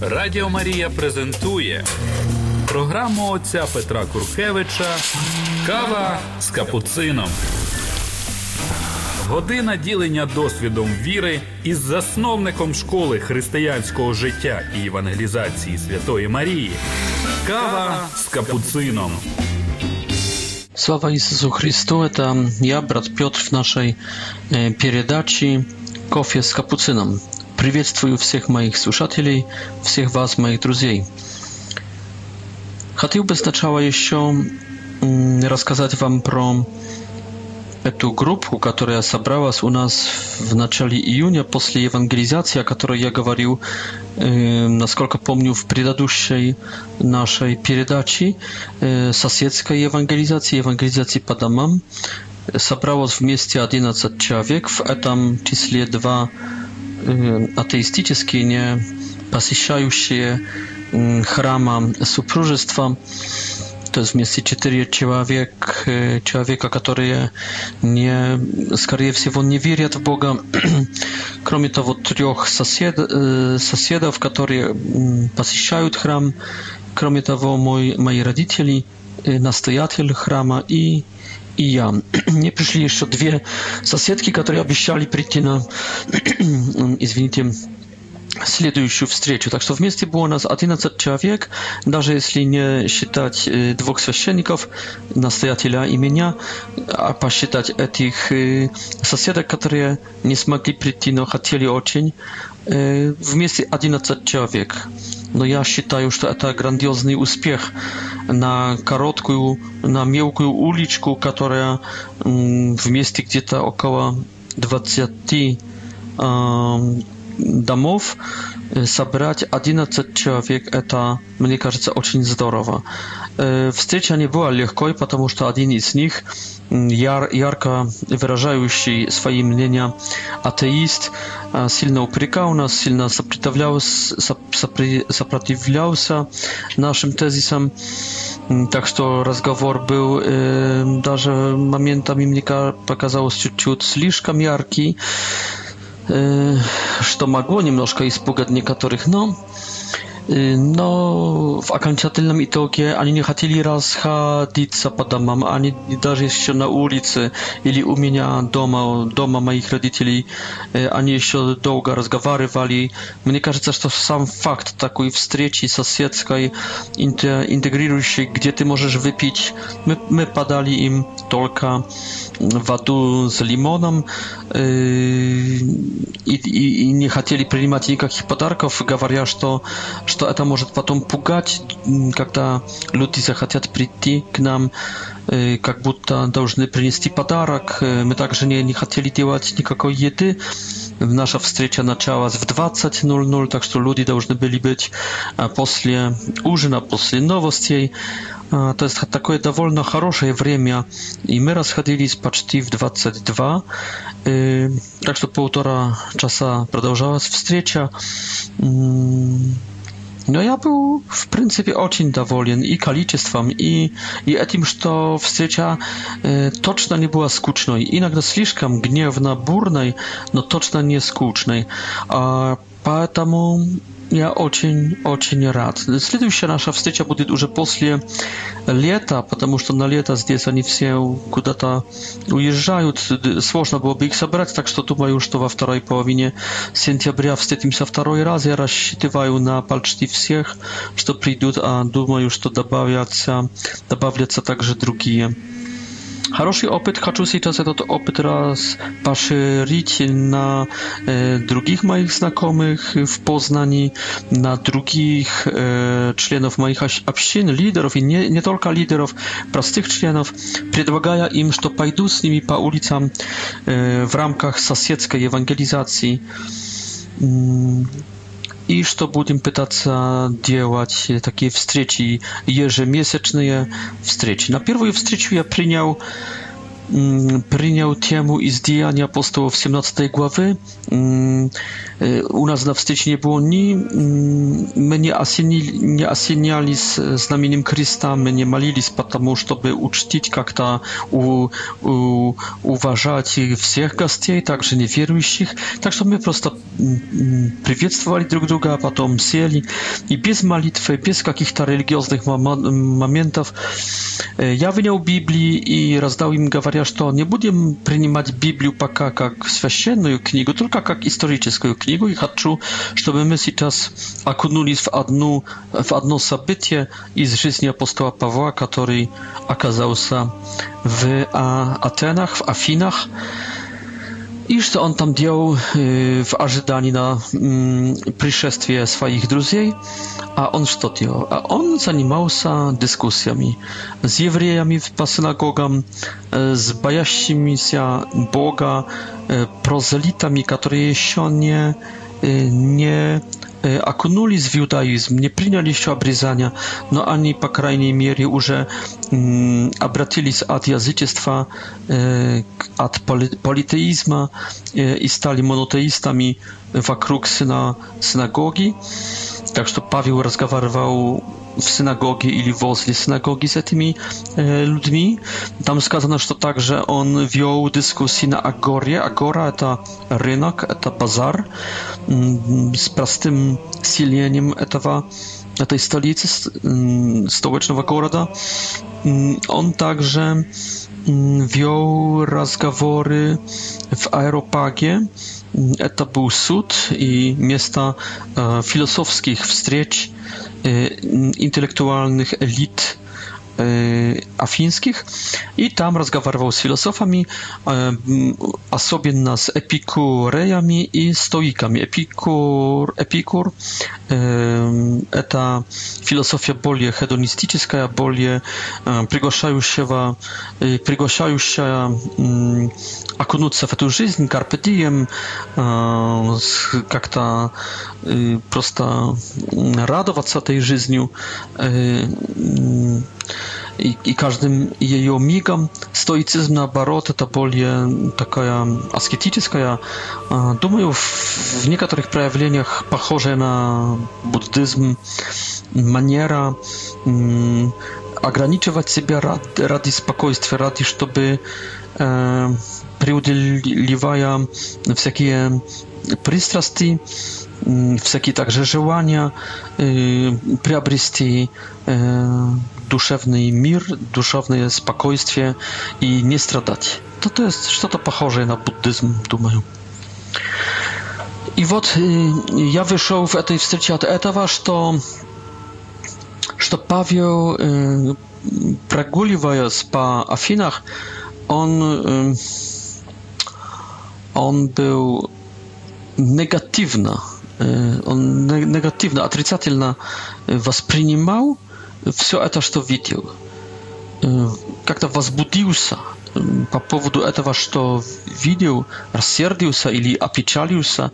Радіо Марія презентує програму отця Петра Куркевича Кава з капуцином. Година ділення досвідом віри із засновником школи християнського життя і евангелізації Святої Марії. Кава з капуцином. Слава Ісусу Христу, это я, брат Петр, в нашей э, передачі «Кофе з капуцином». Приветствую всех моих слушателей, всех вас, моих друзей. Хотел бы сначала еще рассказать вам про эту группу, которая собралась у нас в начале июня после евангелизации, о которой я говорил, э, насколько помню, в предыдущей нашей передаче э, соседской евангелизации, евангелизации по домам, собралось вместе 11 человек, в этом числе два атеистические, не посещающие храма супружества. To jest вместе четыре человек, человека, которые не, скорее всего, не верят в Бога. Кроме того, трех сосед, соседов, которые посещают храм. Кроме того, мой, мои родители, настоятель храма и и я. Мне пришли еще две соседки, которые обещали прийти на, извините, следующую встречу. Так что вместе было нас 11 человек, даже если не считать двух священников, настоятеля и меня, а посчитать этих соседок, которые не смогли прийти, но хотели очень в месте 11 человек. Но я считаю, что это грандиозный успех на короткую, на мелкую уличку, которая вместе где-то около 20 domów y, zabrać Adina, człowiek, eta. mnie кажется очень zdrowa. Y, Wstrzycia nie była lekko, потому что один z nich, mm, jar, jarko swoje мнения, ateist, silno upierał nas, silno sprzeciwiał się naszym tezisem, mm, tak że rozmowa był, nawet y, momentami mnie pokazało się ciut, ciut, zbyt что могло немножко испугать некоторых, но Y, no, w akantiatylnym itokie ani nie chcieli rozchodzić się pod domem, ani nawet jeszcze na ulicy, ili u mnie doma, doma moich rodziców, y, ani jeszcze długo rozmawiali. Mnie кажется, że to sam fakt takiej wstreci sąsiedzkiej, integruj się, gdzie ty możesz wypić. My, my padali im tylko wadu z limonem y, i, nie chcieli przyjmować nikakich podarków, gawaria, że что это может потом пугать, когда люди захотят прийти к нам, как будто должны принести подарок. Мы также не, не хотели делать никакой еды. Наша встреча началась в 20.00, так что люди должны были быть после ужина, после новостей. То есть такое довольно хорошее время. И мы расходились почти в 22. Так что полтора часа продолжалась встреча. No ja był w pryncypie ocień dawolien i kaliczystwem i, i etim, to wstrzycia e, y, toczna nie była skuczna i nagle sliszkam gniewna, burnej, no toczna nie skucznej. A, patamu, я очень-очень рад. Следующая наша встреча будет уже после лета, потому что на лето здесь они все куда-то уезжают. Сложно было бы их собрать, так что думаю, что во второй половине сентября встретимся второй раз. Я рассчитываю на почти всех, что придут, а думаю, что добавятся, добавятся также другие. Хороший опыт. Хочу сейчас этот опыт расширить на э, других моich знакомых в Познании, на других э, членов моих общин, лидеров и не, не только лидеров, простых членов, предлагая им, что пойду с ними по улицам э, в рамках соседской евангелизации и что будем пытаться делать такие встречи, ежемесячные встречи. На первую встречу я принял Przyniał temu i z Dzień apostołów 17 głowy. U nas na wstycz nie było ni. My nie, asieni, nie asieniali z znamieniem Chrysta, my nie malili, потому чтобы uczcić, как-то у, у, уважать всех гостей, также неверующих. Так что мы просто приветствовали друг друга, а потом сели. И без молитвы, без каких-то религиозных моментов я вынял Библии и раздал им говорить говоря, что не будем принимать Библию пока как священную книгу, только как историческую книгу. И хочу, чтобы мы сейчас окунулись в, одну, в одно событие из жизни апостола Павла, который оказался в Атенах, в Афинах. I co on tam dział y, w ażydani na mm, przyszestwie swoich druzjej? A on co A on zajmował się dyskusjami z jewryjami w synagogam, y, z bajaścimi się Boga, y, prozelitami, które jeszcze nie, nie окунулись в юдаизм, не приняли еще обрезания, но они, по крайней мере, уже обратились от язычества, от политеизма и стали монотеистами вокруг сына, синагоги. Так что Павел разговаривал w synagogie ili w Osli synagogi z tymi e, ludźmi. Tam skazano, że także on wziął dyskusję na Agorie. Agora to rynek, to bazar mm, z prostym селением этого tej stolicy mm, stołecznego города. Mm, on także wziął rozmowy w aeropagie to był sud i miasta e, filozofskich wstrzeć intelektualnych elit E, afińskich i tam rozgawarwał z filozofami, e, a особенно z epikurejami i stoikami. Epikur, epikur e, to filozofia bolie hedonistyczna, bolie приглашающего, приглашающая окунуться в эту жизнь, carpe diem, просто радоваться этой жизнью и, и каждым ее мигом. Стоицизм, наоборот, это более такая аскетическая, думаю, в, в некоторых проявлениях похожая на буддизм манера ограничивать себя ради, ради спокойствия, ради чтобы э, преодолевая всякие пристрасти, всякие также желания, приобрести душевный мир, душевное спокойствие и не страдать. То, то есть что-то похожее на буддизм, думаю. И вот я вышел в этой встрече от этого, что, что Павел, прогуливаясь по Афинах, он, он был негативно он негативно, отрицательно воспринимал все это, что видел. Как-то возбудился по поводу этого, что видел, рассердился или опечалился,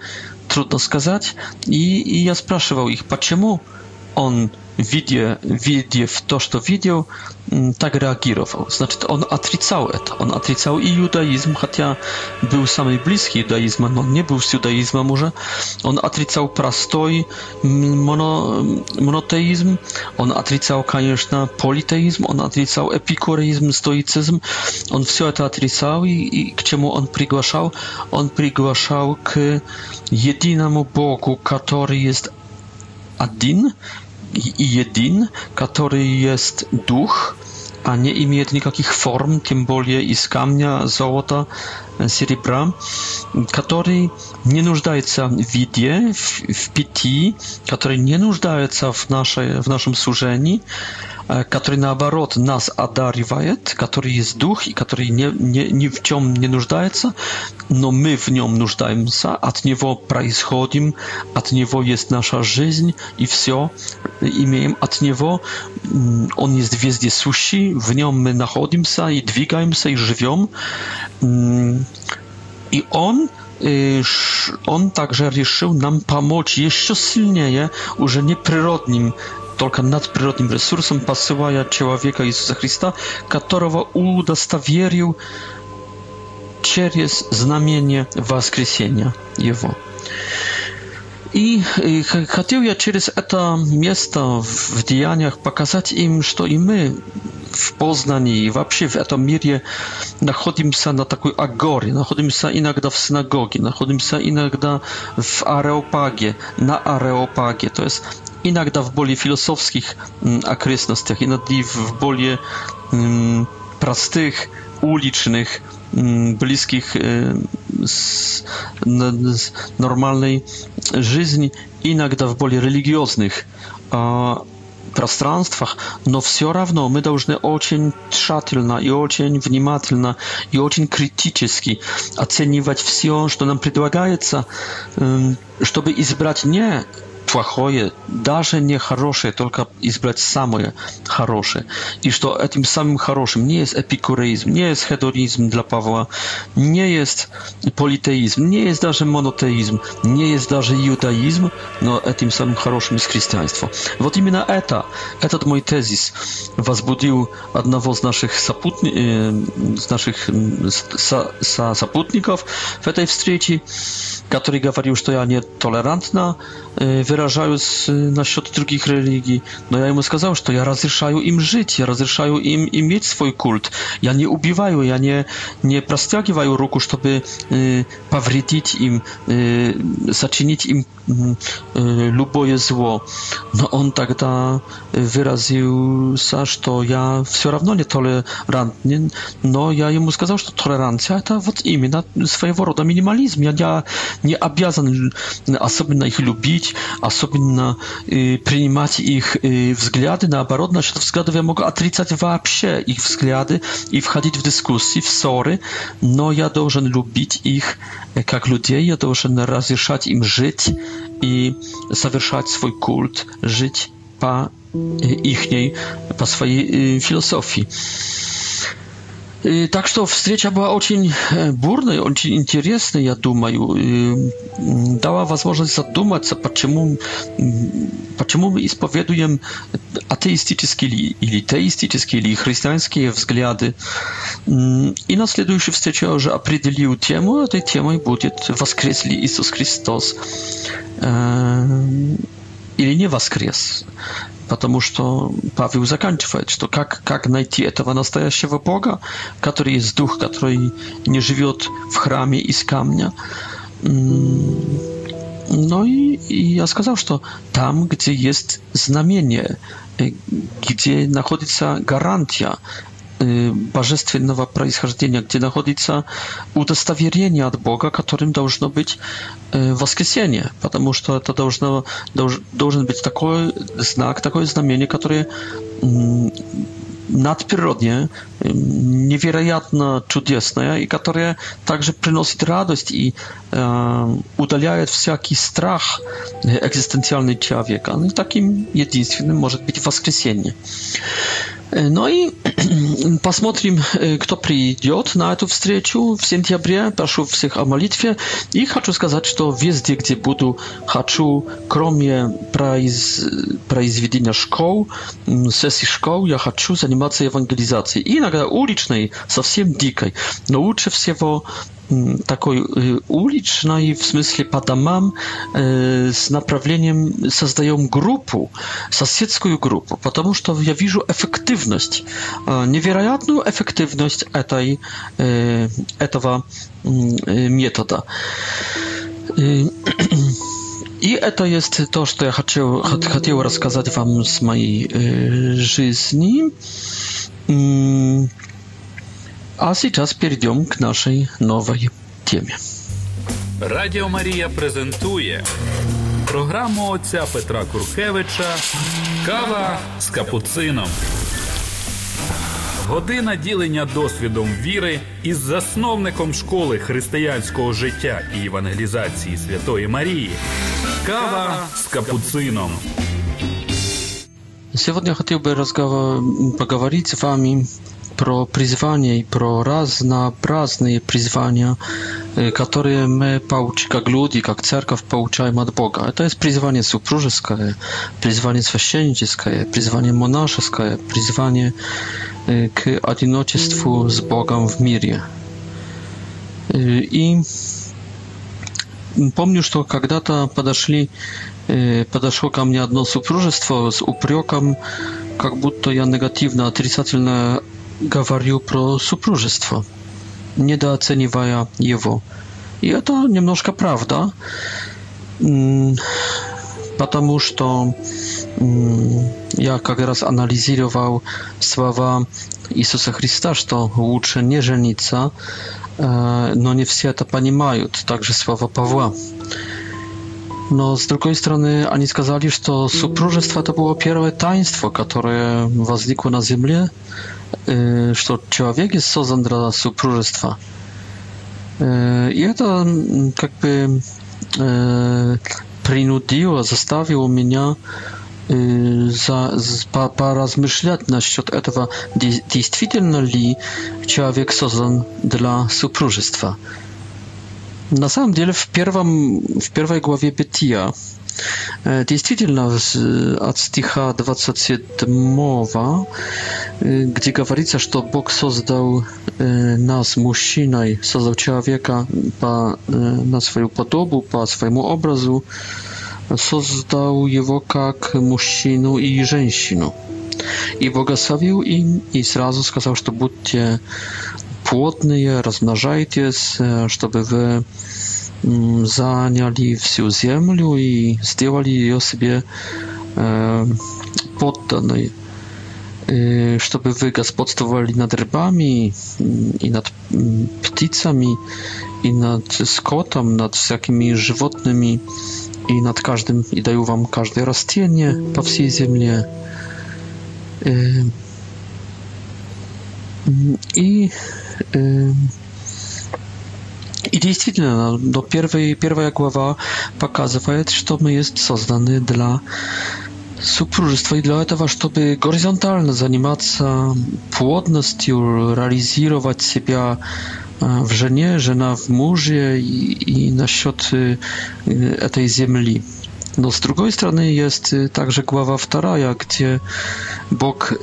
трудно сказать. И, и я спрашивал их, почему? Почему? on widzie, widzie w to, co widział, mm, tak reagował. Znaczy, on atrycał to. On atrycał i judaizm, chociaż był samej bliski judaizmu, no nie był z judaizmu może. On atrycał prostoj mm, mono, mm, monoteizm, on atrycał, konieczna politeizm, on atrycał epikureizm, stoicyzm. On wszystko to atrycał i, i k czemu on przygłaszał? On przygłaszał k jedynemu Bogu, który jest Adin i Jedin, który jest duch, a nie имеет никаких форм, тем более из камня, золота, серебра, который не нуждается в виде, в, в питье, который не нуждается в, нашей, в нашем служении, который, наоборот, нас одаривает, который есть дух и который ни, ни, ни в чем не нуждается, но мы в нем нуждаемся, от него происходим, от него есть наша жизнь и все имеем от него. Он есть вездесущий, в нем мы находимся и двигаемся и живем. И он on także решил nam pomóc jeszcze silniej, już nie przyrodnim только надприродным ресурсом, посылая человека Иисуса Христа, которого удостоверил через знамение воскресения Его. И хотел я через это место в деяниях показать им, что и мы в Познании и вообще в этом мире находимся на такой агоре, находимся иногда в синагоге, находимся иногда в Ареопаге, на Ареопаге. То есть иногда в более философских окрестностях, иногда в более простых, уличных, близких с нормальной жизни, иногда в более религиозных пространствах, но все равно мы должны очень тщательно и очень внимательно и очень критически оценивать все, что нам предлагается, чтобы избрать не плохое, даже не хорошее, только избрать самое хорошее. И что этим самым хорошим не есть эпикуризм, не есть хедонизм для Павла, не есть политеизм, не есть даже монотеизм, не есть даже иудаизм, но этим самым хорошим есть христианство. Вот именно это, этот мой тезис возбудил одного из наших, сопутни... э, наших со... со... сопутников в этой встрече, Katoliga warjusztojanie толерантно выражают насчет других религий. Но я ему сказал, что я разрешаю им жить, я разрешаю им иметь свой культ. Я не убиваю, я не, не простягиваю руку, чтобы повредить им, сочинить им любое зло. Но он тогда выразился, что я все равно не толерантен, но я ему сказал, что толеранция это вот именно своего рода минимализм. Я, я не обязан особенно их любить, особенно э, принимать их э, взгляды. Наоборот, насчет взглядов я могу отрицать вообще их взгляды и входить в дискуссии, в ссоры, но я должен любить их как людей, я должен разрешать им жить и совершать свой культ, жить по ихней, по своей э, философии. И, э, так что встреча была очень э, бурной, очень интересной, я думаю. И э, дала возможность задуматься, почему, почему мы исповедуем атеистические или теистические или христианские взгляды. И на следующей встрече я уже определил тему. А этой темой будет «Воскресли Иисус Христос» или не воскрес потому что Павел заканчивает, что как, как найти этого настоящего Бога, который есть дух, который не живет в храме из камня. Ну и, и я сказал, что там, где есть знамение, э, где находится гарантия божественного происхождения, где находится удостоверение от Бога, которым должно быть воскресение, потому что это должно, должен быть такой знак, такое знамение, которое надприродnie, невероятно чудесное, и которое также приносит радость и э, удаляет всякий страх экзистенциальный человека. Ну, таким единственным может быть воскресенье. Ну и посмотрим, кто придет на эту встречу в сентябре. Прошу всех о молитве. И хочу сказать, что везде, где буду, хочу, кроме произ... произведения школ, сессий школ, я хочу заниматься евангелизацией. И иногда уличной, совсем дикой. Но лучше всего такой уличной, в смысле по домам, с направлением создаем группу, соседскую группу, потому что я вижу эффективность, невероятную эффективность этой, этого метода. И это есть то, что я хочу, хотел рассказать вам с моей жизни. А сейчас перейдем к нашей новой теме. Радіо Марія презентує програму отця Петра Куркевича Кава з капуцином. Година ділення досвідом віри із засновником школи християнського життя і евангелізації Святої Марії. Кава з капуцином. Сегодня я хотел бы разговор... поговорить с вами про призвание и про разнообразные призвания, которые мы получим как люди, как церковь получаем от Бога. Это есть призвание супружеское, призвание священническое, призвание монашеское, призвание к одиночеству с Богом в мире. И помню, что когда-то подошли, подошло ко мне одно супружество с упреком, как будто я негативно, отрицательно говорил про супружество. Недооценивая его. И это немножко правда, потому что я как раз анализировал слова Иисуса Христа, что лучше не жениться, но не все это понимают, также слова Павла. No, z drugiej strony, oni сказали, że супружество to było pierwsze taństwo, które возникло na Ziemi, y, że człowiek jest stworzony dla супружества. Y, I to mm, jakby y, prynudziło, zostawiło mnie za porozmyślać na счёт этого, действительно ли человек создан для супружества. На самом деле в, первом, в первой главе Бытия Действительно, от стиха 27, где говорится, что Бог создал нас мужчиной, создал человека по, на свою подобу, по своему образу, создал его как мужчину и женщину. И благословил им, и сразу сказал, что будьте płodные, размножайтесь, чтобы вы заняли всю землю и сделали ее себе подданной, чтобы вы господствовали над рыбами и над птицами и над скотом, над всякими животными и над каждым, и даю вам каждое растение по всей земле. И И действительно, до первой, первая глава показывает, что мы есть созданы для супружества и для этого, чтобы горизонтально заниматься плотностью, реализировать себя w żenie, żena w murze i, i na środku tej ziemi. No z drugiej strony jest y, także głowa wtaraja, gdzie Bóg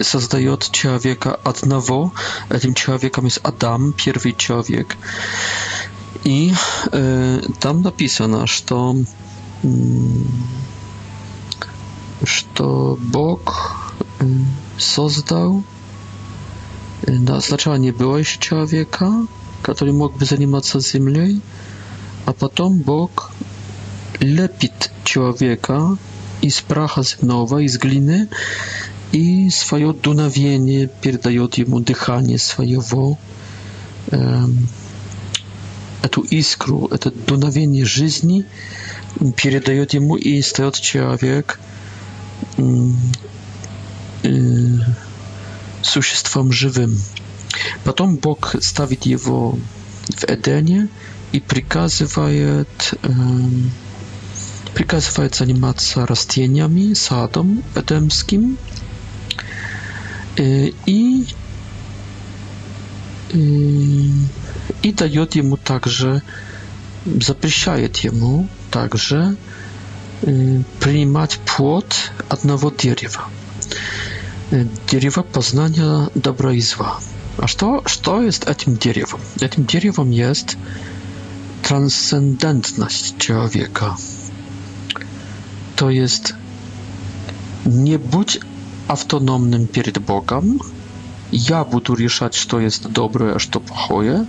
zazdaje człowieka od nowo, a tym człowiekiem jest Adam, pierwszy człowiek. I y, tam napisano, że mm, że Bóg zazdał y, Naznaczała nie było jeszcze człowieka, który mógłby zajmować się ziemią, a potem Bóg lepit człowieka i z pracha z nowa i z gliny i swoje dunawienie pierdają mu dychanie swojego tu iskru, to dunawienie żyzni pierdają mu i staje człowiek существом mm, y, żywym. Potem Bóg stawi jego w Edenie i przykazuje Приказывает заниматься растениями, садом эдемским и, и, и дает ему также, запрещает ему также принимать плод одного дерева. Дерево познания добра и зла. А что, что есть этим деревом? Этим деревом есть трансцендентность человека – to jest nie bądź autonomnym przed Bogiem. Ja będę ryszać, co jest dobre, a co pochoje.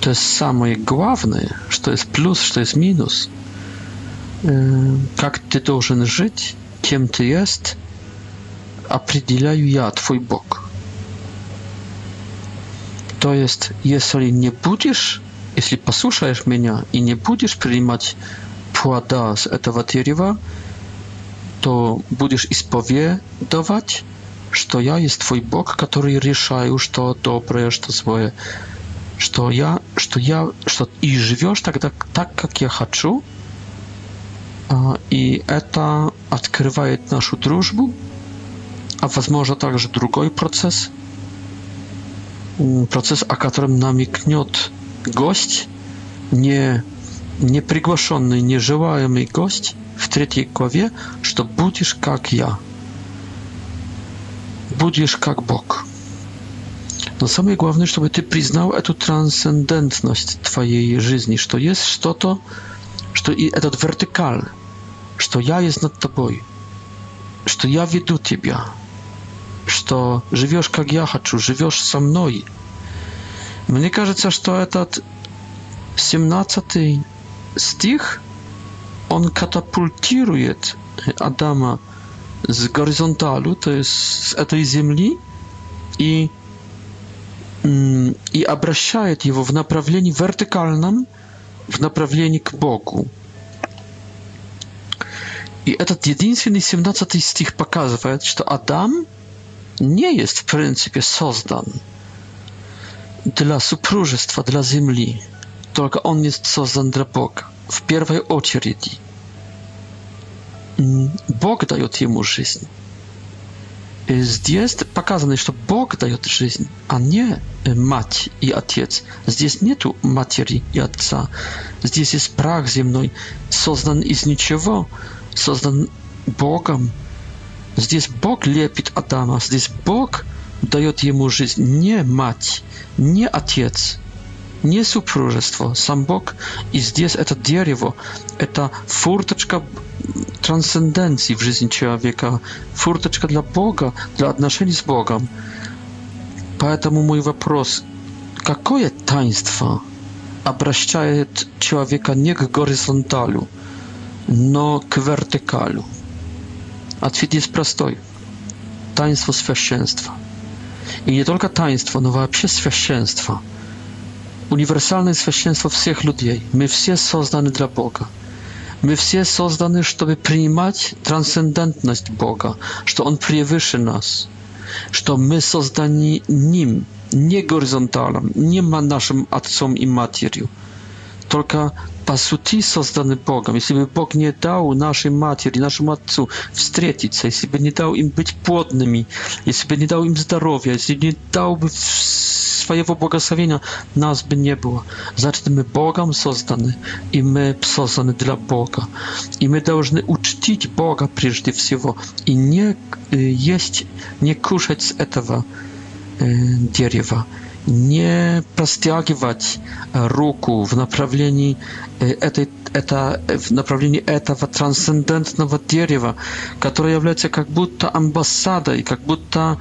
To jest samo główne, co jest plus, co jest minus. Jak ty должен żyć, kim ty jest, определяю ja, twój Bóg. To jest, jeśli nie będziesz, jeśli posłuchasz mnie i nie będziesz przyjmować плода с этого дерева, то будешь исповедовать, что я есть твой Бог, который решаю, что доброе, что злое, что я, что я, что и живешь тогда так, как я хочу, и это открывает нашу дружбу, а возможно также другой процесс, процесс, о котором намекнет гость, не неприглашенный, нежелаемый гость в третьей главе, что будешь как я, будешь как Бог. Но самое главное, чтобы ты признал эту трансцендентность твоей жизни, что есть что-то, что и этот вертикаль, что я есть над тобой, что я веду тебя, что живешь как я хочу, живешь со мной. Мне кажется, что этот 17 z tych on katapultiruje Adama z horyzontalu, to jest с этой земли, и, и обращает его в направлении вертикальном, в направлении к Богу. И этот единственный 17 стих показывает, что Адам не есть в принципе создан для супружества, для земли. Только он не создан для Бога. В первой очереди. Бог дает ему жизнь. И здесь показано, что Бог дает жизнь, а не э, мать и отец. Здесь нету матери и отца. Здесь есть прах земной, создан из ничего, создан Богом. Здесь Бог лепит Адама, здесь Бог дает ему жизнь, не мать, не отец. не супружество, сам Бог. И здесь это дерево, это фурточка трансценденции в жизни человека, фурточка для Бога, для отношений с Богом. Поэтому мой вопрос, какое таинство обращает человека не к горизонталю, но к вертикалю? Ответ есть простой. Таинство священства. И не только таинство, но вообще священство – Uniwersalne święcieństwo wszystkich ludzi. My wszyscy stworzeni dla Boga. My wszyscy stworzeni, żeby przyjmować transcendentność Boga, że On przewyższa nas, że my stworzeni Nim, nie horyzontalnym, nie ma naszym Ojcem i Matką, tylko по сути созданы Богом. Если бы Бог не дал нашей матери, нашему отцу встретиться, если бы не дал им быть плодными, если бы не дал им здоровья, если бы не дал бы своего благословения, нас бы не было. Значит, мы Богом созданы, и мы созданы для Бога. И мы должны учтить Бога прежде всего, и не есть, не кушать с этого э, дерева. не простягивать руку в направлении, э, этой, это, э, в направлении этого трансцендентного дерева, которое является как будто амбассадой, как будто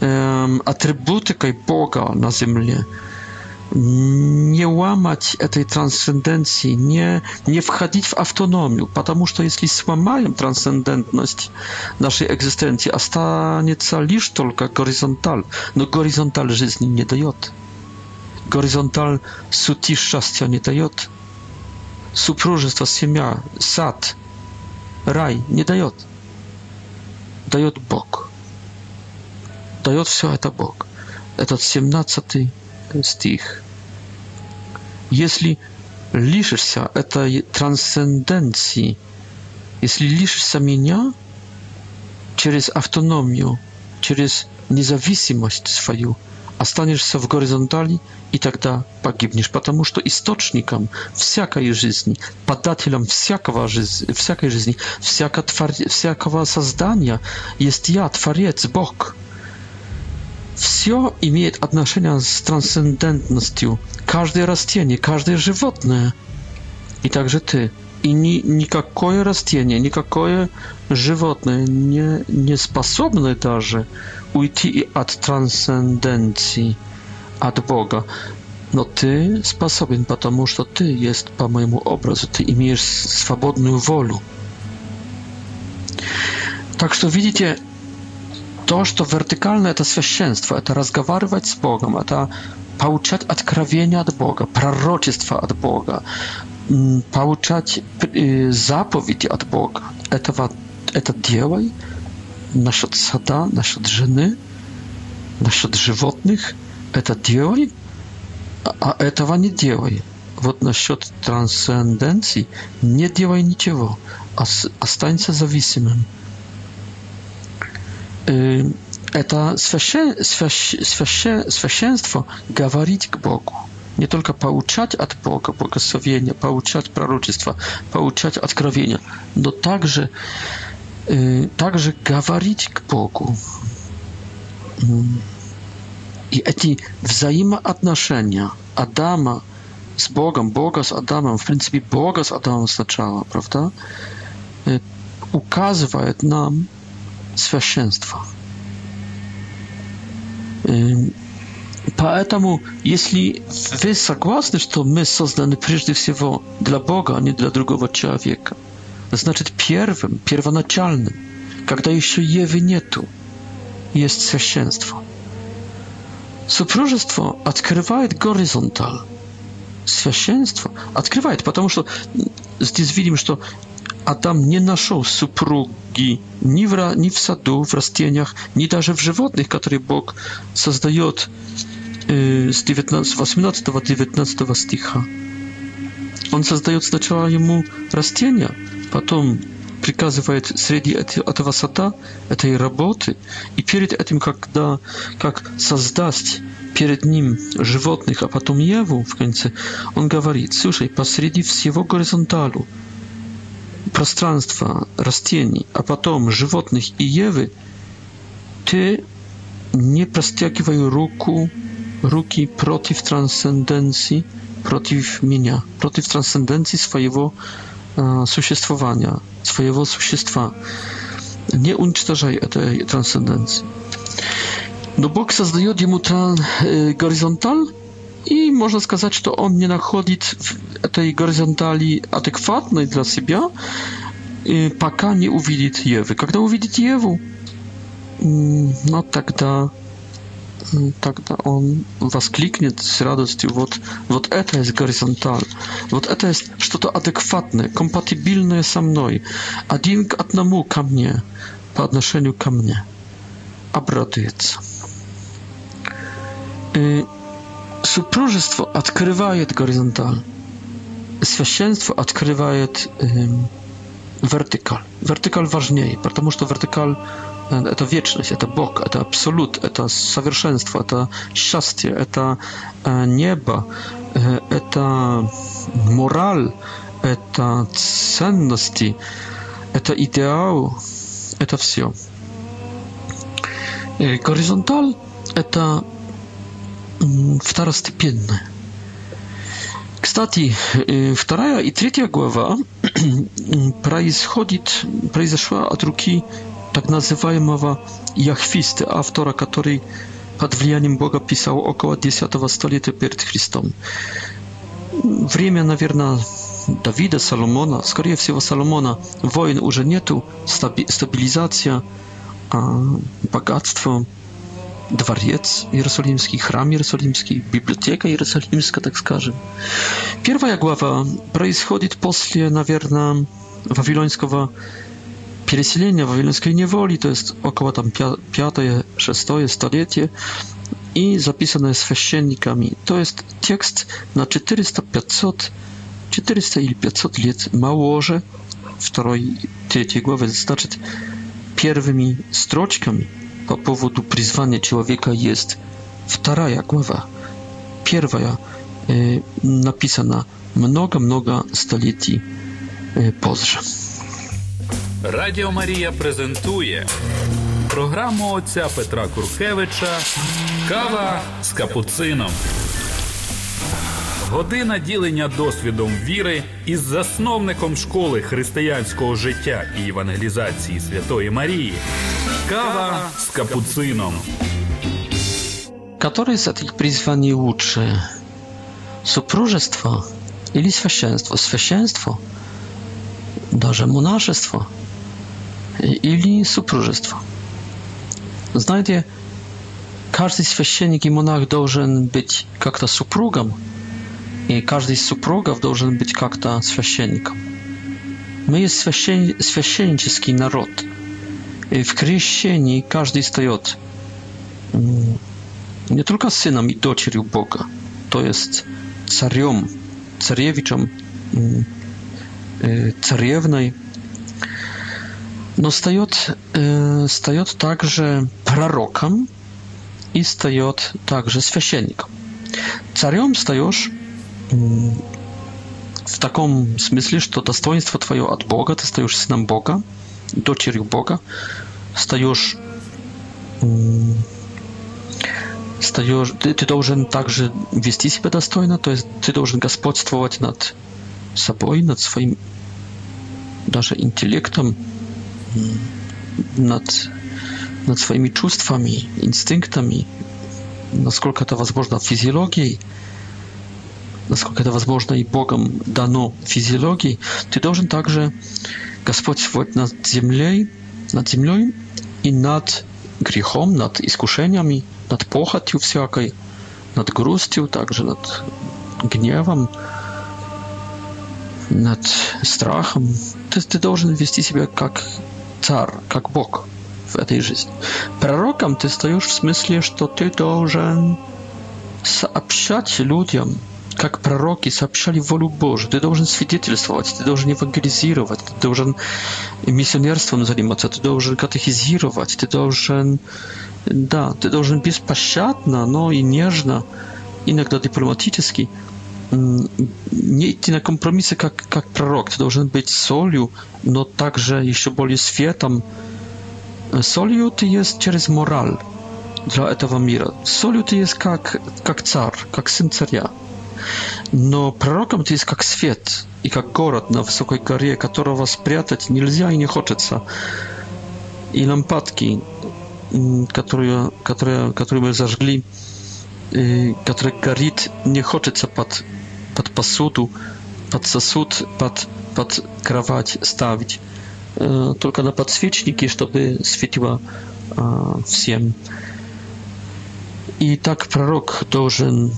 эм, атрибутикой Бога на земле. nie łamać tej transcendencji, nie, nie wchodzić w autonomię, ponieważ jeśli złamają transcendentność naszej egzystencji, a stanie się lisz tylko horyzontal, no horyzontal życia nie daje. Horyzontal suti szczęścia nie daje. Supróżestwo, siemia, sad, raj nie daje. Daje Bóg. Daje wszystko to Bóg. Этот 17 стих. Если лишишься этой трансценденции, если лишишься меня через автономию, через независимость свою, останешься в горизонтали, и тогда погибнешь, потому что источником всякой жизни, подателем всякого жизни, всякой жизни, всяко твор... всякого создания есть я, Творец, Бог. Все имеет отношение с трансцендентностью. Каждое растение, каждое животное. И также ты. И ни, никакое растение, никакое животное не, не способны даже уйти от трансценденции, от Бога. Но ты способен, потому что ты есть по моему образу, ты имеешь свободную волю. Так что, видите, то, что вертикально это священство, это разговаривать с Богом, это получать откровения от Бога, пророчество от Бога, получать заповеди от Бога. Этого, это делай насчет сада, насчет жены, насчет животных. Это делай, а этого не делай. Вот насчет трансценденции не делай ничего, останься зависимым это священ, священ, священство говорить к Богу. Не только получать от Бога благословение, получать пророчество, получать откровение, но также, также говорить к Богу. И эти взаимоотношения Адама с Богом, Бога с Адамом, в принципе, Бога с Адамом сначала, правда, указывает нам, священства. Поэтому, если вы согласны, что мы созданы прежде всего для Бога, а не для другого человека, значит первым, первоначальным, когда еще Евы нету, есть священство. Супружество открывает горизонталь. Священство открывает, потому что здесь видим, что а там не нашел супруги ни в, ни в саду, в растениях, ни даже в животных, которые Бог создает э, с 18-19 стиха. Он создает сначала ему растения, потом приказывает среди этого сада, этой работы, и перед этим, когда, как создаст перед ним животных, а потом Еву в конце, он говорит, слушай, посреди всего горизонталу, пространства, растений, а потом животных и Евы, ты не простягивай руку, руки против трансценденции, против меня, против трансценденции своего э, существования, своего существа. Не уничтожай этой трансценденции. Но Бог создает ему тран, э, горизонталь И можно сказать, что он не находит этой горизонтали адекватной для себя, пока не увидит Евы. kiedy увидит Еву, no, тогда тогда он воскликнет с радостью, вот, вот это есть горизонталь, вот это есть что-то адекватное, компатибильное со мной, один к одному ко мне, по отношению ко мне, обрадуется супружество открывает горизонталь, священство открывает эм, вертикаль. Вертикаль важнее, потому что вертикаль это вечность, это Бог, это абсолют, это совершенство, это счастье, это небо, это мораль, это ценности, это идеал, это все. Горизонталь – это второстепенное. Кстати, вторая и третья глава происходит, произошла от руки так называемого Яхвиста, автора, который под влиянием Бога писал около 10 столетия перед Христом. Время, наверное, Давида, Соломона, скорее всего Соломона, войн уже нету, стабилизация, богатство, dworzec jerozolimski, храм jerozolimski, biblioteka jerozolimska, tak скажем. Первая глава происходит после, наверное, вавилонского переселения, вавилонской неволи, то есть около там 5-6 столетия, и записанная священниками. То есть текст на 400-500, 400 или 500 лет моложе второй, третьей главы, значит, первыми строчками – По поводу призвания человека есть вторая глава. Первая э, написана много-много столетий э, позже. Радіо Марія презентує програму отця Петра Куркевича Кава з капуцином. Година ділення досвідом віри із засновником школи християнського життя і евангелізації Святої Марії. Кава з капуцином. Который из этих призваний лучше? Супружество или священство? Священство, даже монашество или супружество? Знаете, каждый священник и монах должен быть как-то супругом – и каждый из супругов должен быть как-то священником. Мы есть священ... священнический народ. И в крещении каждый встает не только сыном и дочерью Бога, то есть царем, царевичем, царевной, но встает, встает также пророком и встает также священником. Царем встаешь в таком смысле, что достоинство твое от Бога, ты стаешь сыном Бога, дочерью Бога, стаешь стаешь, ты, ты должен также вести себя достойно, то есть ты должен господствовать над собой, над своим даже интеллектом, над, над своими чувствами, инстинктами, насколько это возможно, физиологией. насколько это возможно и Богом дано физиологии, ты должен также Господь господствовать над землей, над землей и над грехом, над искушениями, над похотью всякой, над грустью, также над гневом, над страхом. То есть ты должен вести себя как царь, как Бог в этой жизни. Пророком ты стоишь в смысле, что ты должен сообщать людям как пророки сообщали волю Божию. Ты должен свидетельствовать, ты должен евангелизировать, ты должен миссионерством заниматься, ты должен катехизировать, ты должен, да, ты должен беспощадно, но и нежно, иногда дипломатически, не идти на компромиссы как, как пророк. Ты должен быть солью, но также еще более светом. Солью ты есть через мораль для этого мира. Солью ты есть как, как царь, как сын царя. Но пророком ты есть как свет и как город на высокой горе, которого спрятать нельзя и не хочется. И лампадки, которые, которые, которые мы зажгли, который горит, не хочется под, под посуду, под сосуд, под, под кровать ставить. Только на подсвечники, чтобы светило всем. И так пророк должен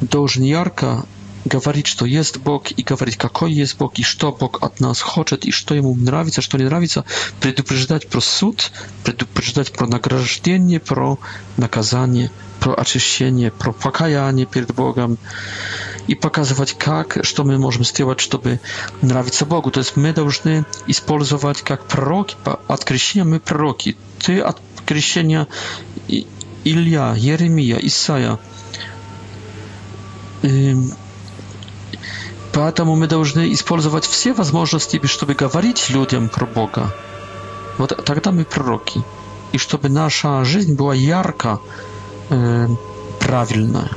должниярка говорит, что ест Бог, и говорит, какой есть Бог, и что Бог от нас хочет, и что ему нравится, что не нравится, предупреждать про суд, предупреждать про награждение, про наказание, про очищение, про покаяние перед Богом, и показывать, как, что мы можем сделать, чтобы нравиться Богу. То есть мы должны использовать как пророки, от крещения мы пророки. Ты от крещения Илья, Еремия, Исаия – Поэтому мы должны использовать все возможности, чтобы говорить людям про Бога. Вот тогда мы пророки. И чтобы наша жизнь была ярко э, правильная.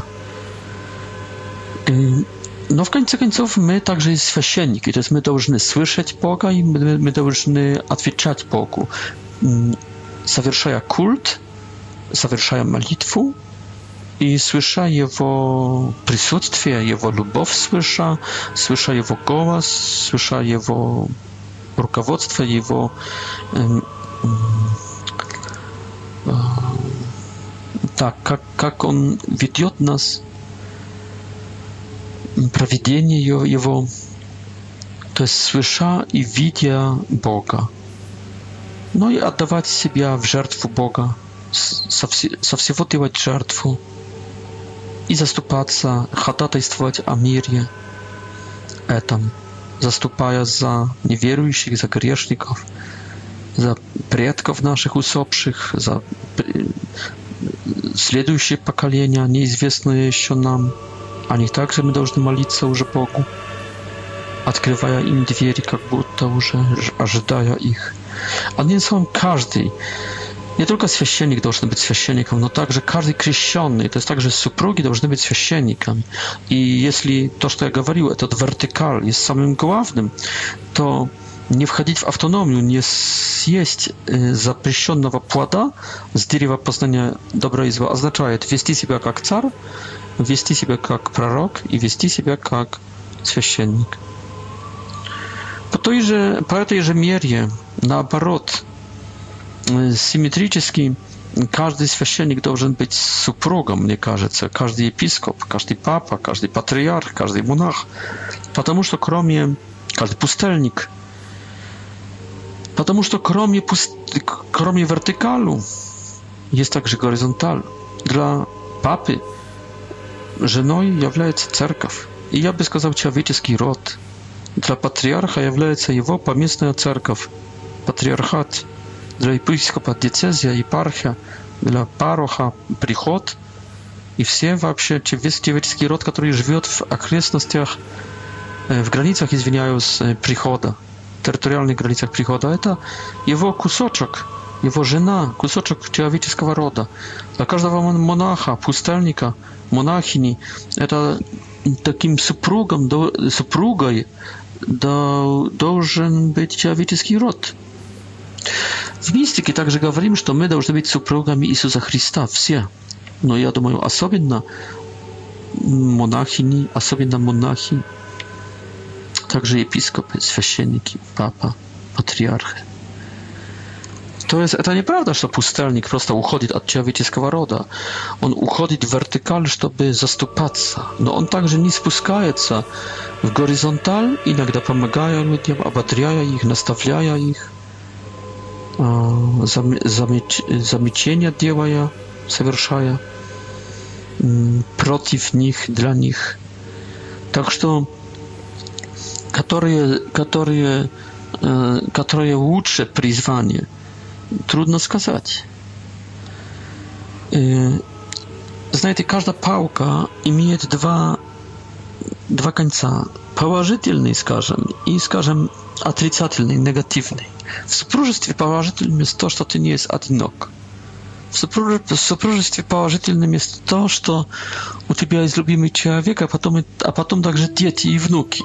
Но в конце концов мы также и священники, то есть мы должны слышать Бога и мы, мы должны отвечать Богу, совершая культ, совершая молитву, и слыша Его присутствие, Его любовь слыша, слыша Его голос, слыша Его руководство, Его э, э, так, как, как Он ведет нас, проведение Его, то есть слыша и видя Бога. Ну и отдавать себя в жертву Бога, со, со всего делать жертву и заступаться, ходатайствовать о мире этом, заступая за неверующих, за грешников, за предков наших усопших, за следующие поколения, неизвестные еще нам. Они также мы должны молиться уже Богу, открывая им двери, как будто уже ожидая их. Одним словом, каждый nie tylko священник должен быть священником, но также каждый крещенный, то есть также супруги должны быть священниками. И если то, что я говорил, этот вертикаль есть самым главным, то не входить в автономию, не съесть запрещенного плода с дерева познания добра и зла означает вести себя как царь, вести себя как пророк и вести себя как священник. По той же, по этой же мере, наоборот, симметрически каждый священник должен быть супругом, мне кажется, каждый епископ, каждый папа, каждый патриарх, каждый монах, потому что кроме каждый пустельник, потому что кроме пуст... кроме вертикалу есть также горизонталь. Для папы женой является церковь, и я бы сказал человеческий род. Для патриарха является его поместная церковь, патриархат – для епископа диецезия, епархия, для пароха приход и все вообще весь человеческий род, который живет в окрестностях, э, в границах, извиняюсь, э, прихода, территориальных границах прихода, это его кусочек, его жена, кусочек человеческого рода. Для каждого монаха, пустельника, монахини, это таким супругом, супругой должен быть человеческий род. В мистике также говорим, что мы должны быть супругами Иисуса Христа, все. Но я думаю, особенно монахини, особенно монахи, также епископы, священники, папа, патриархи. То есть это неправда, что пустельник просто уходит от человеческого рода. Он уходит в вертикаль, чтобы заступаться. Но он также не спускается в горизонталь, иногда помогая людям, ободряя их, наставляя их замечения делая, совершая против них, для них. Так что, которые, которые, которые лучше призвание, трудно сказать. Знаете, каждая палка имеет два, два конца. положительный, скажем, и, скажем, отрицательный, негативный. В супружестве положительным есть то, что ты не есть одинок. В супружестве положительным есть то, что у тебя есть любимый человек, а потом, а потом также дети и внуки.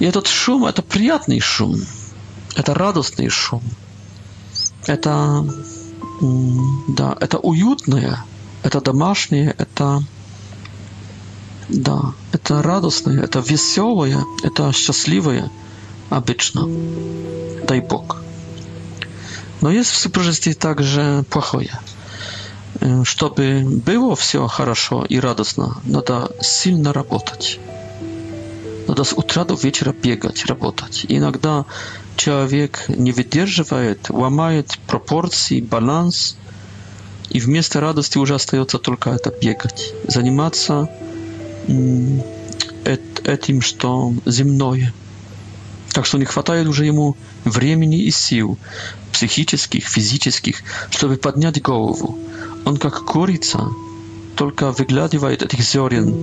И этот шум – это приятный шум, это радостный шум, это, да, это уютное, это домашнее, это да, это радостное, это веселое, это счастливое обычно. Дай Бог. Но есть в супружестве также плохое. Э, чтобы было все хорошо и радостно, надо сильно работать. Надо с утра до вечера бегать, работать. Иногда человек не выдерживает, ломает пропорции, баланс, и вместо радости уже остается только это бегать, заниматься этим, что земное. Так что не хватает уже ему времени и сил, психических, физических, чтобы поднять голову. Он как курица, только выглядывает этих зерен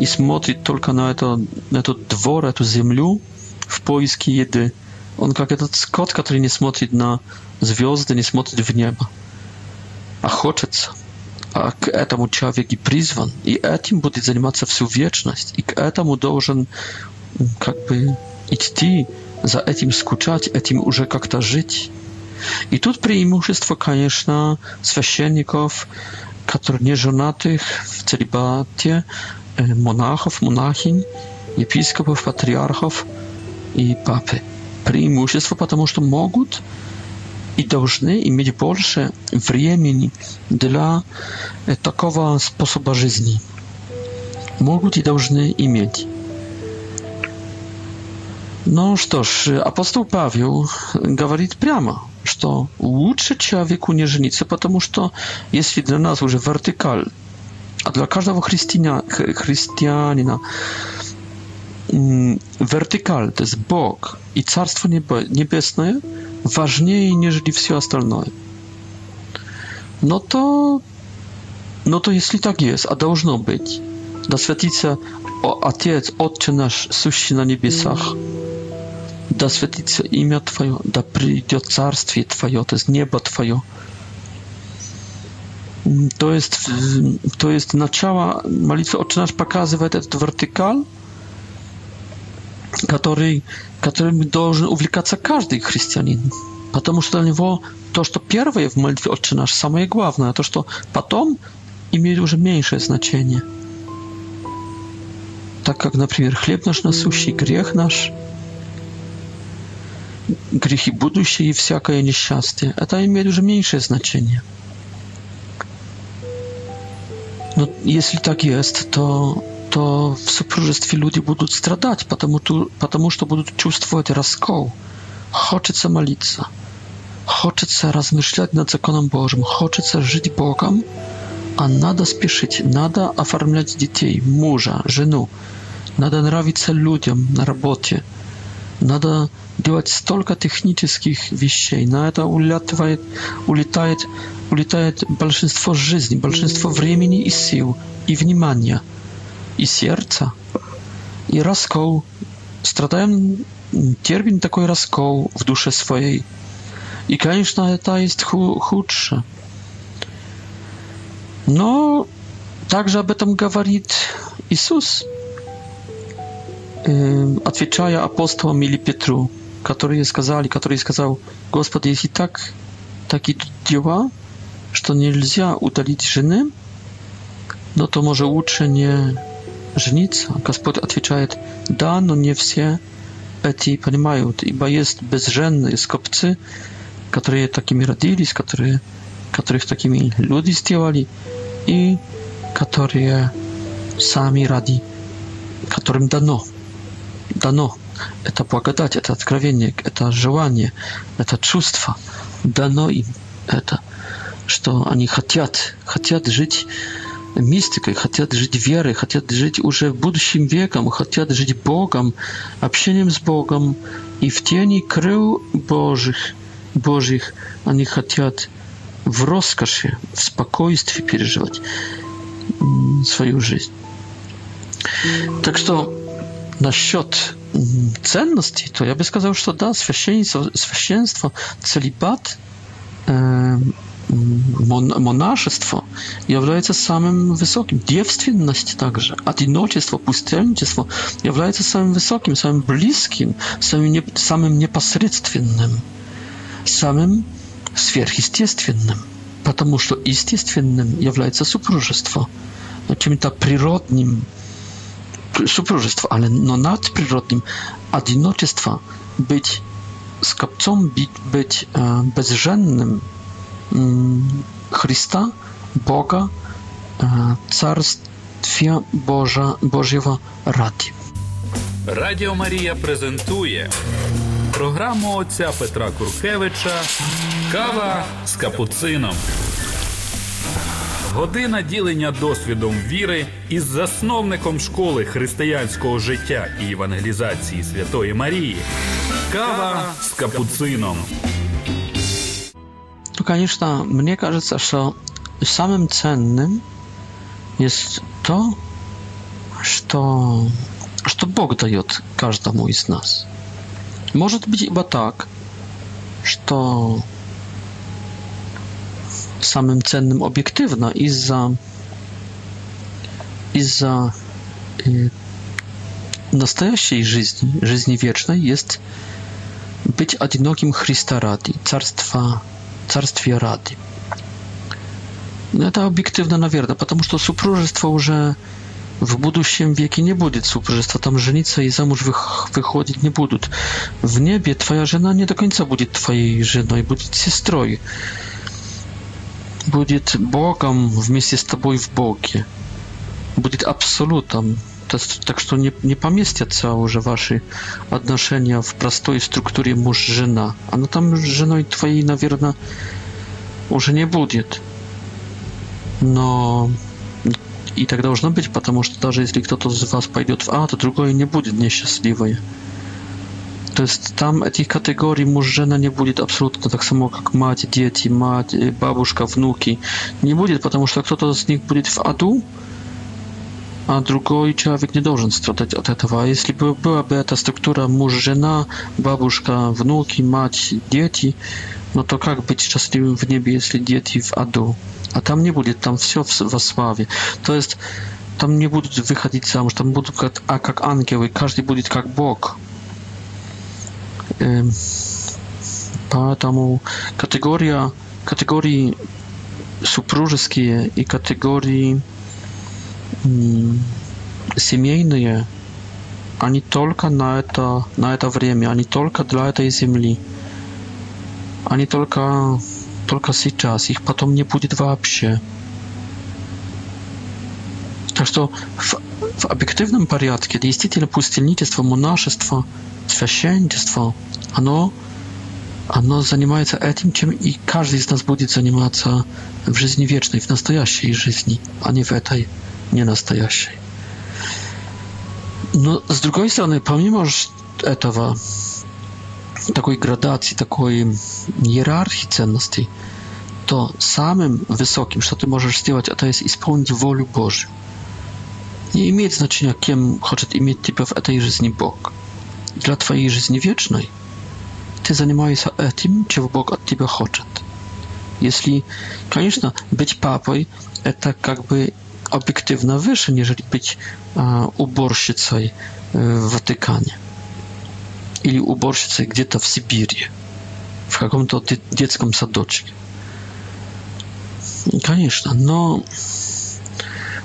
и смотрит только на, это, на этот двор, эту землю в поиске еды. Он как этот скот, который не смотрит на звезды, не смотрит в небо, а хочется а к этому человек и призван, и этим будет заниматься всю вечность, и к этому должен как бы идти, за этим скучать, этим уже как-то жить. И тут преимущество, конечно, священников, которые не женатых в целибате, э, монахов, монахинь, епископов, патриархов и папы. Преимущество, потому что могут и должны иметь больше времени для такого способа жизни. Могут и должны иметь. Ну что ж, апостол Павел говорит прямо, что лучше человеку не жениться, потому что если для нас уже вертикаль, а для каждого христианя, христианина вертикаль, то есть Бог и Царство Небесное – ważniej niż wszystko inne. No to, no to jeśli tak jest, a powinno być, da się Ojciec, Ojcze nasz, sущий na niebiesach, da się imię Twoje, da przyjdzie Carstwie Twoje, to jest nieba Twoje. To jest, to jest naczała, malicy Ojcze nasz pokazywa ten wertykal, который, которым должен увлекаться каждый христианин. Потому что для него то, что первое в молитве «Отче наш», самое главное, а то, что потом, имеет уже меньшее значение. Так как, например, хлеб наш насущий, грех наш, грехи будущие и всякое несчастье, это имеет уже меньшее значение. Но если так есть, то то в супружестве люди будут страдать, потому, то, потому что будут чувствовать раскол. Хочется молиться, хочется размышлять над законом Божьим, хочется жить Богом, а надо спешить, надо оформлять детей, мужа, жену, надо нравиться людям на работе, надо делать столько технических вещей. На это улетает, улетает, улетает большинство жизни, большинство времени и сил и внимания – и сердца, и раскол. Страдаем терпим такой раскол в душе своей. И, конечно, это есть худше. Но также об этом говорит Иисус, эм, отвечая апостолам или Петру, которые сказали, который сказал, Господи, если так, так идут дела, что нельзя удалить жены, но то, может, лучше не жениться? Господь отвечает, да, но не все эти понимают, ибо есть безженные скопцы, которые такими родились, которые, которых такими люди сделали, и которые сами ради, которым дано, дано. Это благодать, это откровение, это желание, это чувство, дано им это, что они хотят, хотят жить мистикой, хотят жить верой, хотят жить уже будущим веком, хотят жить Богом, общением с Богом. И в тени крыл Божьих, Божьих они хотят в роскоши, в спокойствии переживать свою жизнь. Так что насчет ценностей, то я бы сказал, что да, священство, священство целебат, э, Мон, монашество является самым высоким, девственность также, одиночество, пустельничество является самым высоким, самым близким, самым, не, самым непосредственным, самым сверхъестественным, потому что естественным является супружество, чем-то природным, супружество, ale no nadprzyrodnim, одиночество, być skopcą, być, być bezrzędnym, Христа, Бога, е, Царствия Божа, Божьего ради. Радіо Марія презентує програму отця Петра Куркевича Кава з капуцином. Година ділення досвідом віри із засновником школи християнського життя і евангелізації Святої Марії. Кава з капуцином. Ну, конечно, мне кажется, что самым ценным есть то, что, что Бог дает каждому из нас. Может быть, ибо так, что samym cennym obiektywna из-за из-за настоящей жизни, жизни вечной есть быть одиноким Христа ради, Царства царстве рады. Это объективно, наверное, потому что супружество уже в будущем веке не будет супружества, там жениться и замуж выходить не будут. В небе твоя жена не до конца будет твоей женой, будет сестрой. Будет Богом вместе с тобой в Боге. Будет абсолютом, так что не, не поместятся уже ваши отношения в простой структуре муж-жена. Она там с женой твоей, наверное, уже не будет. Но и так должно быть, потому что даже если кто-то из вас пойдет в А, то другое не будет несчастливое. То есть там этих категорий муж-жена не будет абсолютно так само, как мать, дети, мать, бабушка, внуки. Не будет, потому что кто-то из них будет в аду, а другой человек не должен страдать от этого. А если бы была бы эта структура муж-жена, бабушка, внуки, мать, дети, но ну то как быть счастливым в небе, если дети в аду? А там не будет, там все во славе. То есть там не будут выходить замуж, там будут как, а как ангелы, каждый будет как Бог. Эм, поэтому категория, категории супружеские и категории семейные, они только на это, на это время, они только для этой земли. Они только, только сейчас, их потом не будет вообще. Так что в, в объективном порядке действительно пустельничество, монашество, священничество, оно, оно занимается этим, чем и каждый из нас будет заниматься в жизни вечной, в настоящей жизни, а не в этой. nienastojasiej. No, z drugiej strony, pomimo tego, takiej gradacji, takiej hierarchii cenności, to samym wysokim, co ty możesz zrobić, a to jest spełnić wolę Bożą. Nie ma znaczenia, kim chce mieć typa w tej życiu Bóg. Dla twojej życi wiecznej ty zajmujesz się tym, czego Bóg od ciebie chce. Jeśli, koniecznie, być papą, e to tak jakby obiektywno wyższy, niżeli być uborщицей w Watykanie или уборщицей где-то в Сибири, в каком-то детском садочке. Конечно, но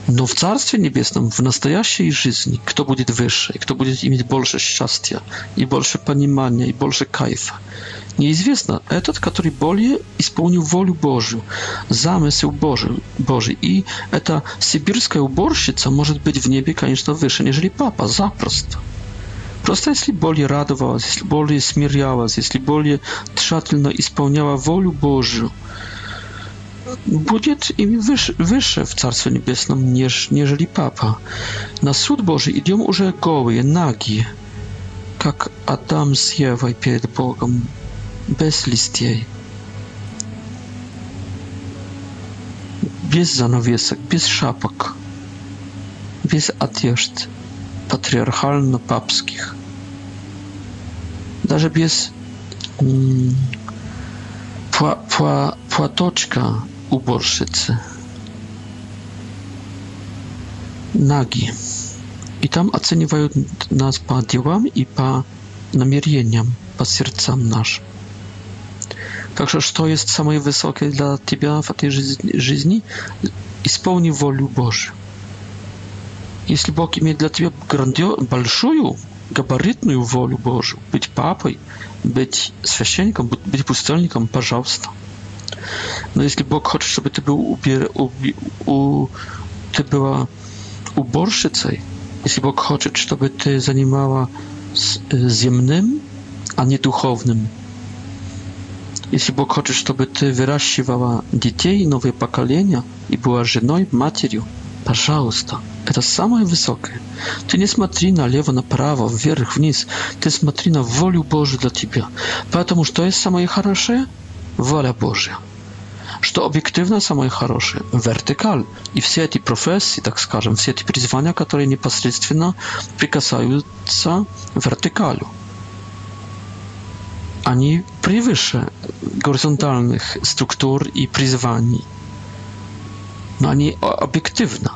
Но в Царстве Небесном, в настоящей жизни, кто будет выше, и кто будет иметь больше счастья, и больше понимания, и больше кайфа, неизвестно. Этот, который более исполнил волю Божью, замысел Божий, Божий. И эта сибирская уборщица может быть в небе, конечно, выше, нежели папа, запросто. Просто если более радовалась, если более смирялась, если более тщательно исполняла волю Божью, będzie im wyższe w Carstwie Niebieskim niż jeżeli papa. Na słud Boży idą już gołe, nagi, jak Adam z Ewą przed Bogiem, bez listy, Без занавесок, без шапок, без одежд патриархально papskich, даже без м- mm, uborszycy. Nagi. I tam oceniają nas po działam i po namierzeniom, po sercom nasz. Także, co jest samej wysokie dla Ciebie w tej żyzni? I spełni wolę Bożą. Jeśli Bóg ma dla Ciebie grandiozną, gabarytną wolę Bożą, być papą, być świeczeńką, być pustelnikiem, proszę. No jeśli Bóg chce, żeby ty ty była uborszycą, jeśli Bóg chce, żeby ty zajmowała ziemnym, a nie duchownym, jeśli Bóg chce, żeby ty wyraściwała dzieci i nowe pokolenia i była żoną, matką, proszę. Это самое высокое. Ты не смотри налево, направо, вверх, вниз. Ты смотри на волю Божию для тебя. Поэтому что есть самое хорошее? воля Божья. Что объективно самое хорошее – вертикаль. И все эти профессии, так скажем, все эти призвания, которые непосредственно прикасаются вертикалю – они превыше горизонтальных структур и призваний. Но они объективно.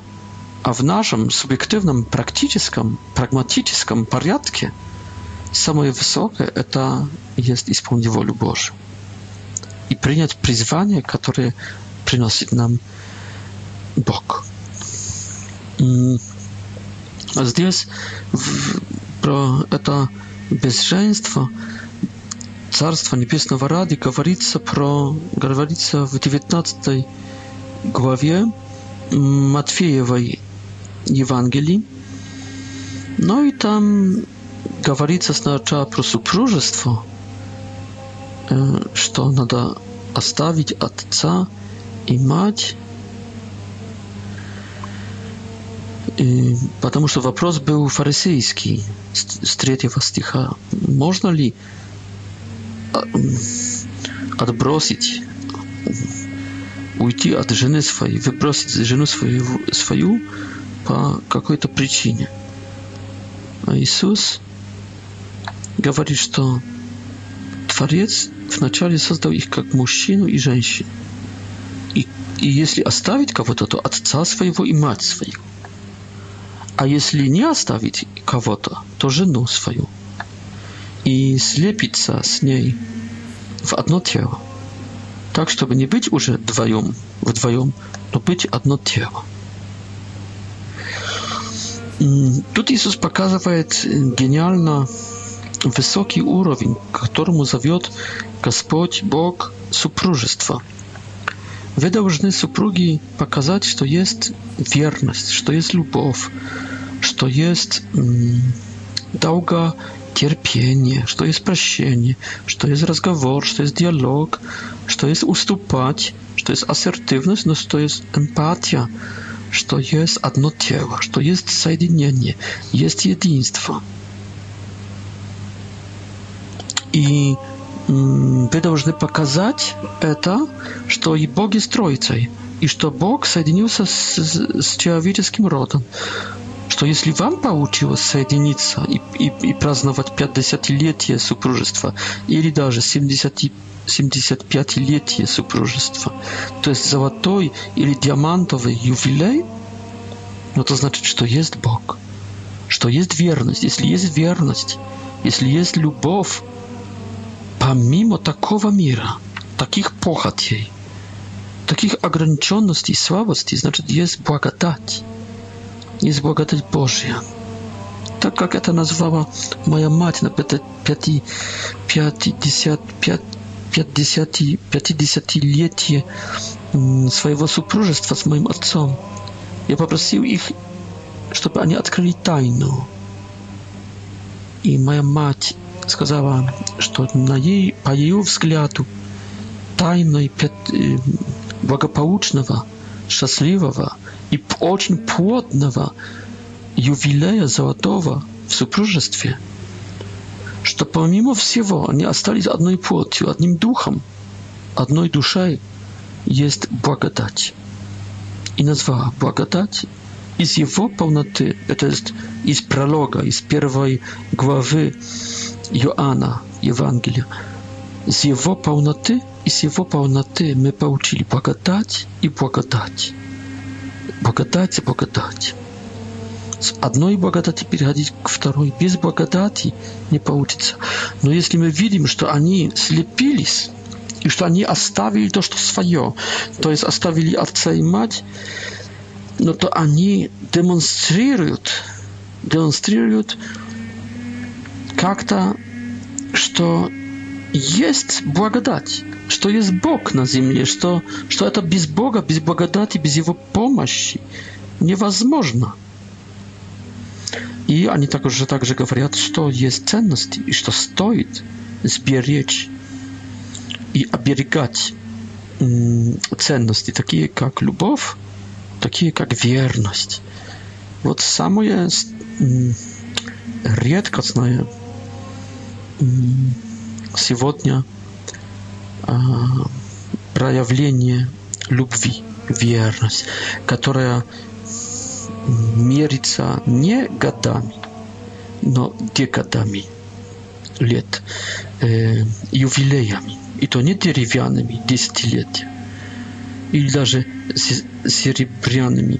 А в нашем субъективном, практическом, прагматическом порядке самое высокое – это есть исполнить волю Божью и принять призвание, которое приносит нам Бог. Здесь в, про это безженство Царства Небесного ради говорится, про, говорится в 19 главе Матфеевой Евангелии. Ну и там говорится сначала про супружество – что надо оставить отца и мать, и, потому что вопрос был фарисейский с, с третьего стиха. Можно ли а, отбросить, уйти от жены своей, выбросить жену свою, свою по какой-то причине? А Иисус говорит, что Творец вначале создал их как мужчину и женщину. И, и если оставить кого-то, то отца своего и мать свою. А если не оставить кого-то, то жену свою. И слепиться с ней в одно тело. Так, чтобы не быть уже вдвоем, вдвоем, но быть одно тело. Тут Иисус показывает гениально высокий уровень, к которому зовет Господь, Бог – супружество. Вы должны супруги показать, что есть верность, что есть любовь, что есть долго терпение, что есть прощение, что есть разговор, что есть диалог, что есть уступать, что есть ассертивность, но что есть эмпатия, что есть одно тело, что есть соединение, есть единство. И вы должны показать это, что и Бог есть Троицей, и что Бог соединился с, с человеческим родом. Что если вам получилось соединиться и, и, и праздновать 50-летие супружества, или даже 75 75-летие супружества. То есть золотой или диамантовый юбилей, но ну, это значит, что есть Бог, что есть верность. Если есть верность, если есть любовь, а мимо такого мира, таких похотей, таких ограниченностей и слабостей, значит, есть благодать. Есть благодать Божья. Так как это назвала моя мать на 50, 50, 50, 50-летие своего супружества с моим отцом. Я попросил их, чтобы они открыли тайну. И моя мать сказала, что на ей, по ее взгляду тайной э, благополучного, счастливого и очень плотного ювелея золотого в супружестве, что помимо всего они остались одной плотью, одним духом, одной душой, есть благодать. И назвала благодать из его полноты, это есть из пролога, из первой главы Иоанна, Евангелия. С его полноты и с его полноты мы получили благодать и благодать. Благодать и благодать. С одной благодати переходить к второй. Без благодати не получится. Но если мы видим, что они слепились, и что они оставили то, что свое, то есть оставили отца и мать, но то они демонстрируют, демонстрируют как-то, что есть благодать, что есть Бог на земле, что, что это без Бога, без благодати, без Его помощи невозможно. И они также, также говорят, что есть ценности и что стоит сберечь и оберегать ценности, такие как любовь, такие как верность. Вот самое редкостное сегодня а, проявление любви, верность, которая мерится не годами, но декадами лет, э, ювелеями, и то не деревянными десятилетиями или даже серебряными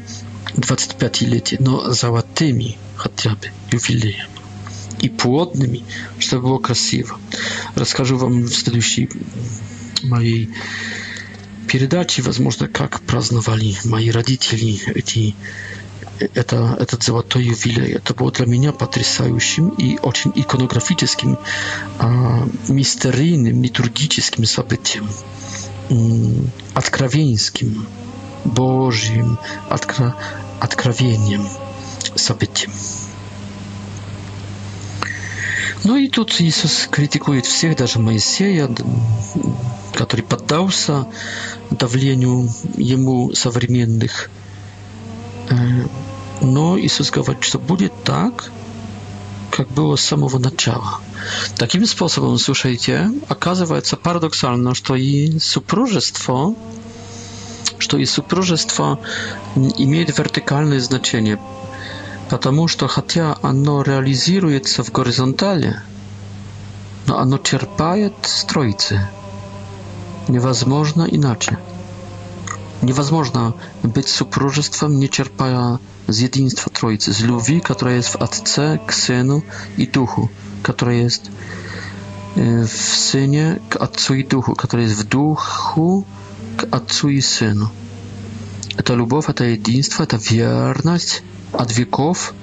25-летия, но золотыми хотя бы ювелеями. и плотными, чтобы было красиво. Расскажу вам в следующей моей передаче, возможно, как праздновали мои родители эти это, этот золотой юбилей. Это было для меня потрясающим и очень иконографическим, а, мистерийным, литургическим событием, откровенским, Божьим откро, откровением событием. Ну и тут Иисус критикует всех, даже Моисея, который поддался давлению ему современных. Э, но Иисус говорит, что будет так, как было с самого начала. Таким способом, слушайте, оказывается парадоксально, что и супружество, что и супружество имеет вертикальное значение Потому что хотя оно реализируется в горизонтали, но оно черпает с троицы. Невозможно иначе. Невозможно быть супружеством, не черпая z jedynstwa Trójcy, z Luwi, która jest w Atce, k Synu i Duchu, która jest y, w Synie, k Atcu i Duchu, która jest w Duchu, k Atcu i Synu. Ta любовь, ta jedynstwo, ta wierność, od wieków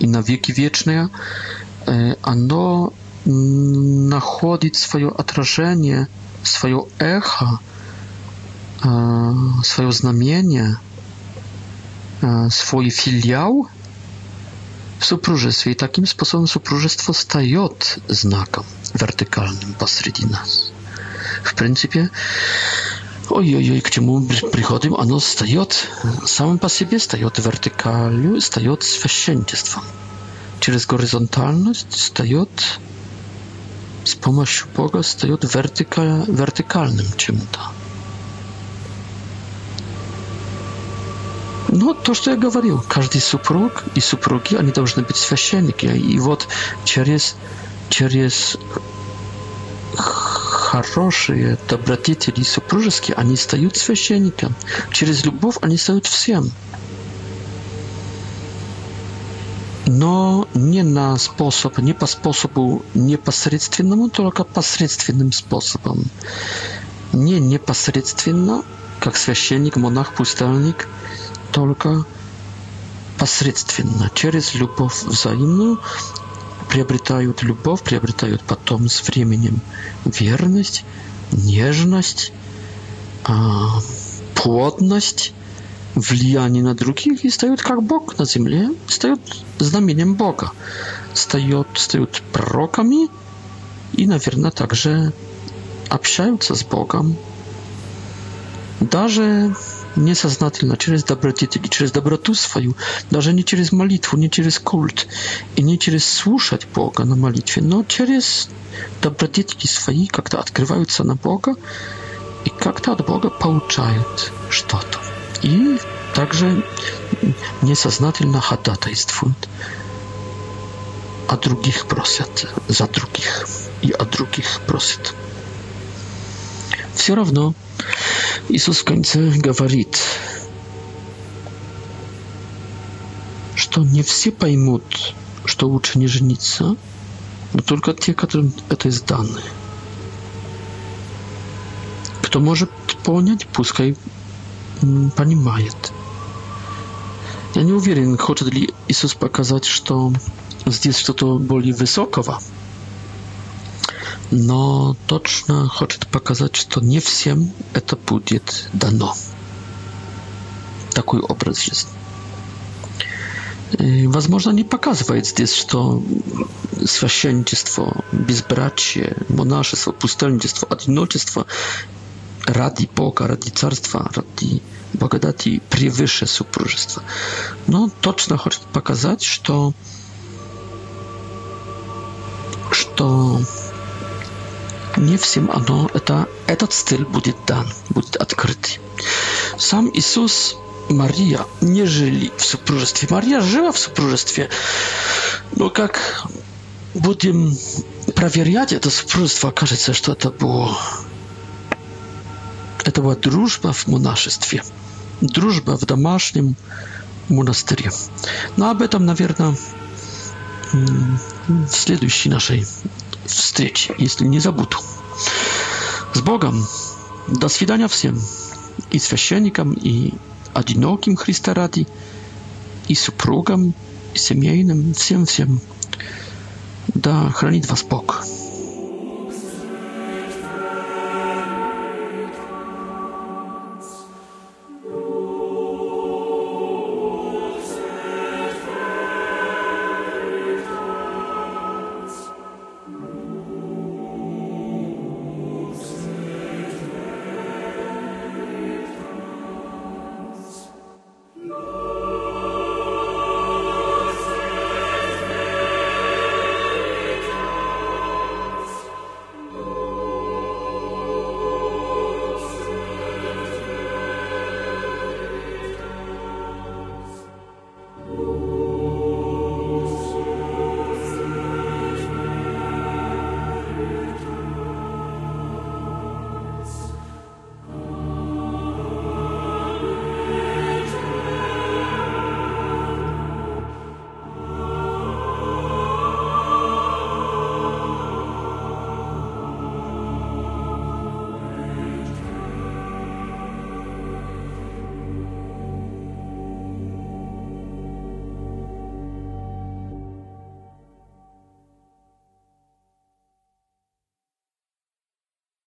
i na wieki wieczne, e, a ono mm, nachodzi swoje odrażenie, swoje echo, e, swoje znamienie, e, swoje filiał w supróżestwie. I takim sposobem supróżestwo staje znakiem wertykalnym pośród nas. W pryncypie... Oj, oj, k czemu przychodzimy, ono staje, samo po sobie staje w wertykalu, staje święcieństwo. Przez horyzontalność staje z pomocą Boga, staje wertyka, wertykalnym czymś to. No, to, co ja mówiłem, każdy supróg i supróki, oni powinni być święcieni. I вот przez... przez... хорошие, добродетели и супружеские, они стают священником. Через любовь они стают всем. Но не на способ, не по способу непосредственному, только посредственным способом. Не непосредственно, как священник, монах, пустельник, только посредственно, через любовь взаимную приобретают любовь, приобретают потом с временем верность, нежность, а, плотность, влияние на других и стают как Бог на земле, стают знамением Бога, стают, стают пророками и, наверное, также общаются с Богом. Даже несознательно, через добродетели, через доброту свою, даже не через молитву, не через культ и не через слушать Бога на молитве, но через добродетели свои как-то открываются на Бога и как-то от Бога получают что-то. И также несознательно ходатайствуют о других просят, за других и о других просят. Все равно Иисус в конце говорит, что не все поймут, что лучше не жениться, но только те, которым это изданы. Кто может понять, пускай понимает. Я не уверен, хочет ли Иисус показать, что здесь что-то более высокого – но точно хочет показать, что не всем это будет дано. Такой образ жизни. Возможно, не показывает здесь, что священничество, безбрачие, монашество, пустельничество, одиночество ради Бога, ради Царства, ради благодати превыше супружества. Но точно хочет показать, что что не всем оно, это, этот стиль будет дан, будет открыт. Сам Иисус Мария не жили в супружестве. Мария жила в супружестве. Но как будем проверять это супружество, окажется, что это было это была дружба в монашестве, дружба в домашнем монастыре. Но об этом, наверное, в следующей нашей встреч, если не забуду. С Богом! До свидания всем! И священникам, и одиноким Христа ради, и супругам, и семейным, всем-всем. Да хранит вас Бог!